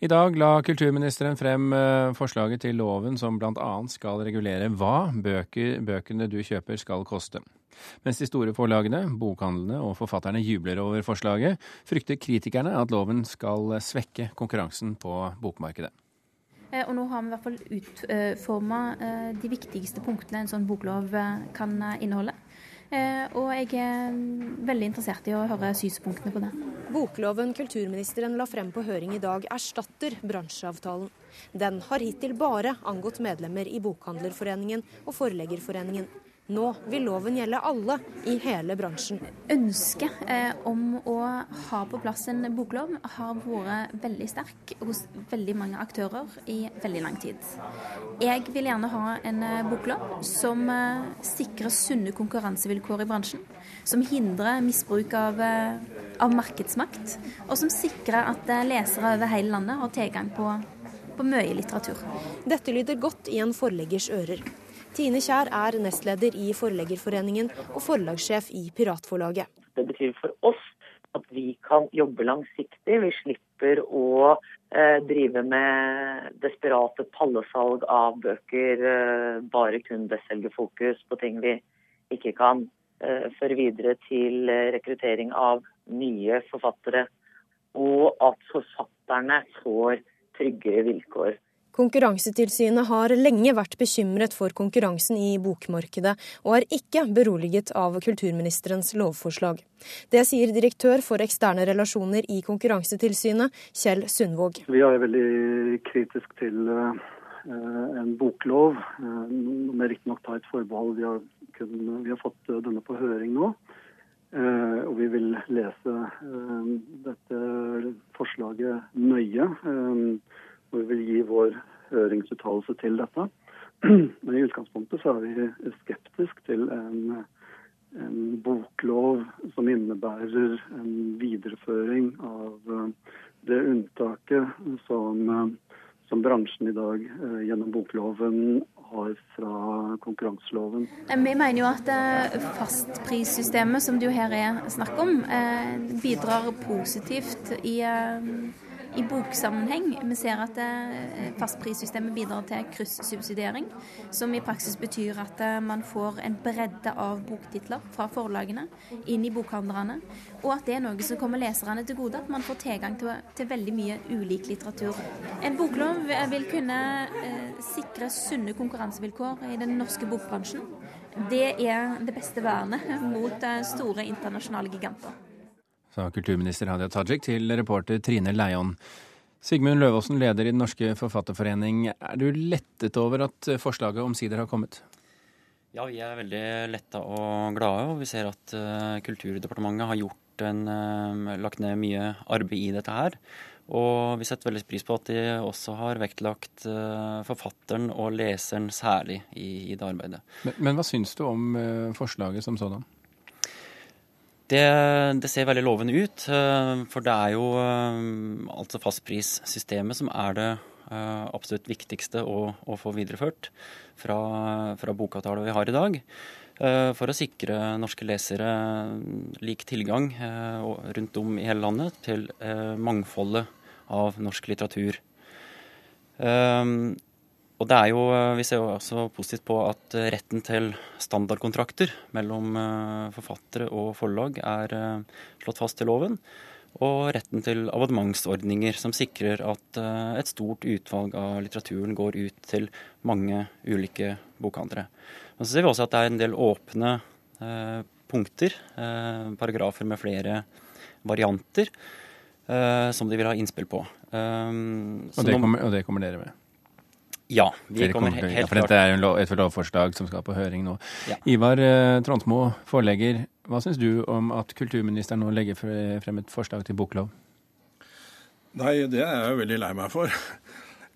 I dag la kulturministeren frem eh, forslaget til loven som bl.a. skal regulere hva bøker, bøkene du kjøper skal koste. Mens de store forlagene, bokhandlene og forfatterne jubler over forslaget, frykter kritikerne at loven skal svekke konkurransen på bokmarkedet. Eh, og nå har vi i hvert fall utforma eh, de viktigste punktene en sånn boklov kan inneholde. Eh, og jeg er veldig interessert i å høre synspunktene på det. Bokloven kulturministeren la frem på høring i dag, erstatter bransjeavtalen. Den har hittil bare angått medlemmer i Bokhandlerforeningen og Forleggerforeningen. Nå vil loven gjelde alle i hele bransjen. Ønsket eh, om å ha på plass en boklov har vært veldig sterk hos veldig mange aktører i veldig lang tid. Jeg vil gjerne ha en eh, boklov som eh, sikrer sunne konkurransevilkår i bransjen. Som hindrer misbruk av, eh, av markedsmakt, og som sikrer at eh, lesere over hele landet har tilgang på, på mye litteratur. Dette lyder godt i en forleggers ører. Tine Kjær er nestleder i Forleggerforeningen og forlagssjef i Piratforlaget. Det betyr for oss at vi kan jobbe langsiktig. Vi slipper å eh, drive med desperate pallesalg av bøker, eh, bare kun bestselgerfokus på ting vi ikke kan eh, føre videre til eh, rekruttering av nye forfattere. Og at forfatterne får tryggere vilkår. Konkurransetilsynet har lenge vært bekymret for konkurransen i bokmarkedet, og er ikke beroliget av kulturministerens lovforslag. Det sier direktør for eksterne relasjoner i Konkurransetilsynet, Kjell Sundvåg. Vi er veldig kritisk til eh, en boklov, uh, med riktignok ta forbehold. Vi har, kun, vi har fått denne på høring nå. Uh, og vi vil lese dette forslaget nøye. og vi vil gi vår høringsuttalelse til dette. Men i utgangspunktet så er vi skeptisk til en, en boklov som innebærer en videreføring av eh, det unntaket som, eh, som bransjen i dag eh, gjennom bokloven har fra konkurranseloven. Vi mener jo at fastprissystemet som det jo her er snakk om, bidrar positivt i i boksammenheng. Vi ser at eh, fastprissystemet bidrar til kryssubsidiering, som i praksis betyr at eh, man får en bredde av boktitler fra forlagene inn i bokhandlerne, og at det er noe som kommer leserne til gode, at man får tilgang til, til veldig mye ulik litteratur. En boklov vil kunne eh, sikre sunne konkurransevilkår i den norske bokbransjen. Det er det beste vernet mot eh, store internasjonale giganter sa kulturminister Hadia Tajik til reporter Trine Leion. Sigmund Løvaasen, leder i Den norske forfatterforening. Er du lettet over at forslaget omsider har kommet? Ja, vi er veldig letta og glade. Og vi ser at uh, Kulturdepartementet har gjort en, uh, lagt ned mye arbeid i dette her. Og vi setter veldig pris på at de også har vektlagt uh, forfatteren og leseren særlig i, i det arbeidet. Men, men, hva syns du om forslaget som sådan? Det, det, ser veldig lovende ut, eh, for det er jo eh, altså fastprissystemet som er det eh, absolutt viktigste å, å få videreført fra, fra bokavtalen vi har i dag. For å sikre norske lesere lik tilgang rundt om i hele landet til mangfoldet av norsk litteratur. Og det er jo, eh, Vi ser jo også positivt på at eh, retten til standardkontrakter mellom eh, forfattere og forlag er slått fast i loven. Og retten til abonnementsordninger som sikrer at et stort utvalg av litteraturen går ut til mange ulike bokhandlere. Men så ser vi også at det er en del åpne punkter, paragrafer med flere varianter, som de vil ha innspill på. og, det kommer, og det kommer dere med? Ja, vi kommer, helt, helt ja, for Dette er lov, et lovforslag som skal på høring nå. Ja. Ivar eh, Tronsmo, forlegger. Hva syns du om at kulturministeren nå legger frem et forslag til boklov? Nei, det er jeg veldig lei meg for.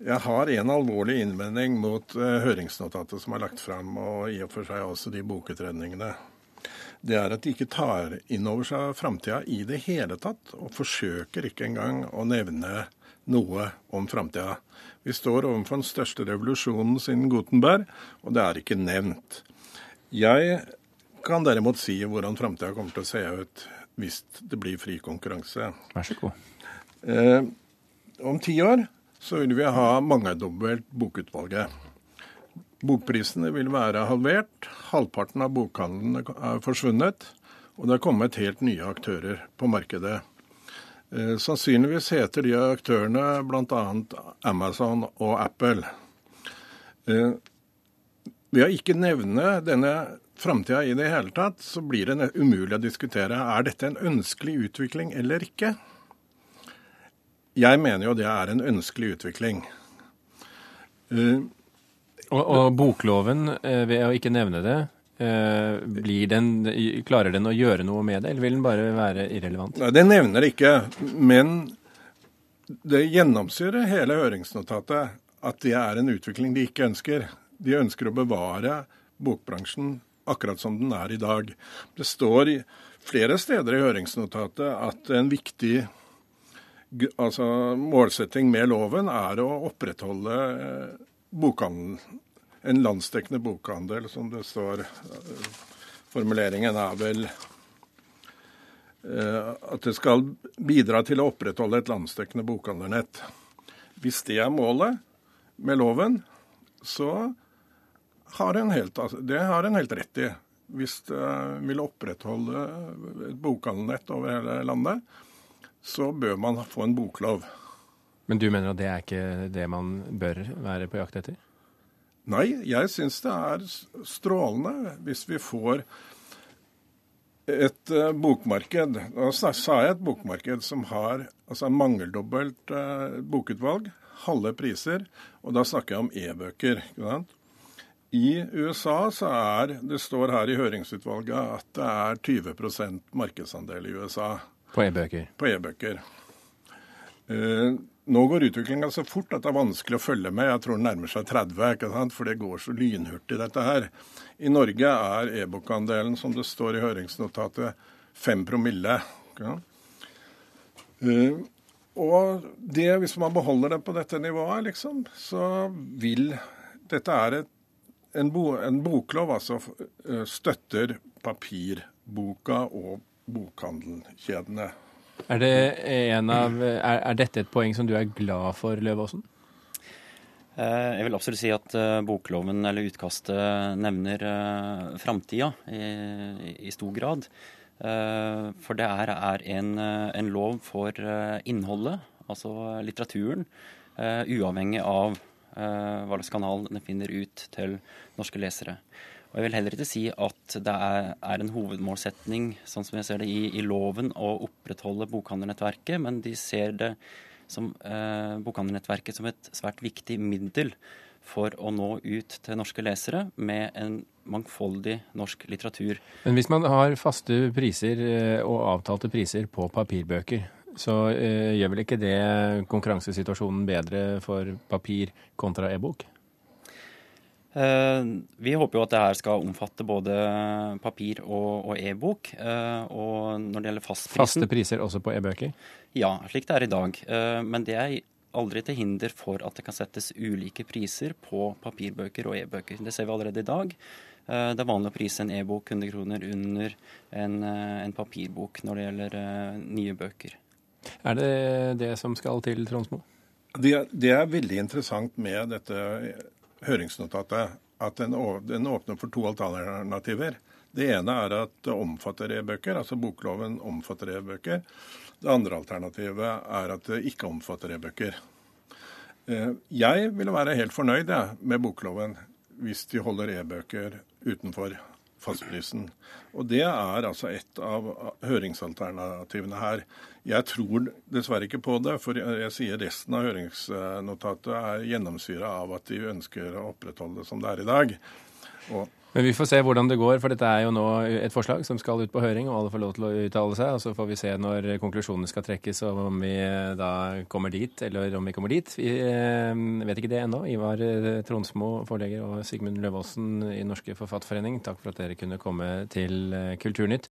Jeg har en alvorlig innvending mot uh, høringsnotatet som er lagt frem, og i og for seg også de bokutredningene. Det er at de ikke tar inn over seg framtida i det hele tatt, og forsøker ikke engang å nevne noe om framtida. Vi står overfor den største revolusjonen siden Gutenberg, og det er ikke nevnt. Jeg kan derimot si hvordan framtida kommer til å se ut hvis det blir fri konkurranse. Vær så god. Eh, om ti år så vil vi ha mangedobbelt bokutvalget. Bokprisene vil være halvert, halvparten av bokhandlene er forsvunnet, og det er kommet helt nye aktører på markedet. Eh, sannsynligvis heter de aktørene bl.a. Amazon og Apple. Eh, ved å ikke nevne denne framtida i det hele tatt, så blir det umulig å diskutere er dette en ønskelig utvikling eller ikke. Jeg mener jo det er en ønskelig utvikling. Uh, og, og, bokloven, ved å ikke nevne det, den, klarer den å gjøre noe med det, eller vil den bare være irrelevant? Nei, Det nevner ikke, men det gjennomsyrer hele høringsnotatet at det er en utvikling de ikke ønsker. De ønsker å bevare bokbransjen akkurat som den er i dag. Det står flere steder i høringsnotatet at en viktig altså, målsetting med loven er å opprettholde eh, bokhandel, en landsdekkende bokhandel, som det står. Formuleringen er vel eh, at det skal bidra til å opprettholde et landsdekkende bokhandlernett. Hvis det er målet med loven, så har en helt, altså, det har en helt rett i. Hvis det vil opprettholde et bokhandelnett over hele landet, så bør man få en boklov. Men du mener at det er ikke det man bør være på jakt etter? Nei, jeg syns det er strålende hvis vi får et uh, bokmarked. Da sa jeg et bokmarked som har altså mangeldobbelt uh, bokutvalg, halve priser, og da snakker jeg om e-bøker. I USA så er det står her i høringsutvalget at det er 20% markedsandel i USA. På e-bøker? På e-bøker. Uh, nå går utviklinga så fort at det er vanskelig å følge med. Jeg tror den nærmer seg 30, ikke sant? for det går så lynhurtig, dette her. I Norge er e-bokandelen, som det står i høringsnotatet, 5 promille. Ja? Uh, og det, hvis man beholder det på dette nivået, liksom, så vil Dette er et, en, bo, en boklov, altså uh, støtter papirboka og bokhandelkjedene. Er, det av, er, er, dette et poeng som du er glad for, Løvaasen? Eh, jeg vil absolutt si at eh, bokloven eller utkastet nevner uh, framtida i, i, stor grad. For det er, er en, en, lov for innholdet, altså litteraturen, uavhengig av hva slags kanal den finner ut til norske lesere. Og Jeg vil heller ikke si at det er, er en hovedmålsetning, sånn som jeg ser det i, i loven, å opprettholde bokhandlernettverket, men de ser det som eh, bokhandlernettverket som et svært viktig middel for å nå ut til norske lesere med en mangfoldig norsk litteratur. Men hvis man har faste priser eh, og avtalte priser på papirbøker, så eh, gjør vel ikke det konkurransesituasjonen bedre for papir kontra e-bok? Eh, vi håper jo at det her skal omfatte både papir og, og e-bok. Eh, og når det gjelder fastprisen Faste priser også på e-bøker? Ja, slik det er i dag. Eh, men det er aldri til hinder for at det kan settes ulike priser på papirbøker og e-bøker. Det ser vi allerede i dag. Det er vanlig å prise en e-bok 100 kroner under en, en, papirbok når det gjelder nye bøker. Er det det som skal til, Tronsmo? Det, det er veldig interessant med dette høringsnotatet at den, åpner for to alternativer. Det ene er at det omfatter e-bøker, altså bokloven omfatter e-bøker. Det andre alternativet er at det ikke omfatter e-bøker. Eh, jeg ville være helt fornøyd med bokloven hvis de holder e-bøker utenfor fastprisen. Og Det er altså et av høringsalternativene her. Jeg tror dessverre ikke på det, for jeg sier resten av høringsnotatet er gjennomsyra av at de ønsker å opprettholde det som det er i dag. Og men vi får se hvordan det går, for dette er jo nå et forslag som skal ut på høring, og alle får lov til å uttale seg. og Så får vi se når konklusjonene skal trekkes, og om vi da kommer dit, eller om vi kommer dit. Vi eh, vet ikke det ennå. Ivar eh, Tronsmo, forlegger, og Sigmund Løvaasen i Norske Forfatterforening, takk for at dere kunne komme til eh, Kulturnytt.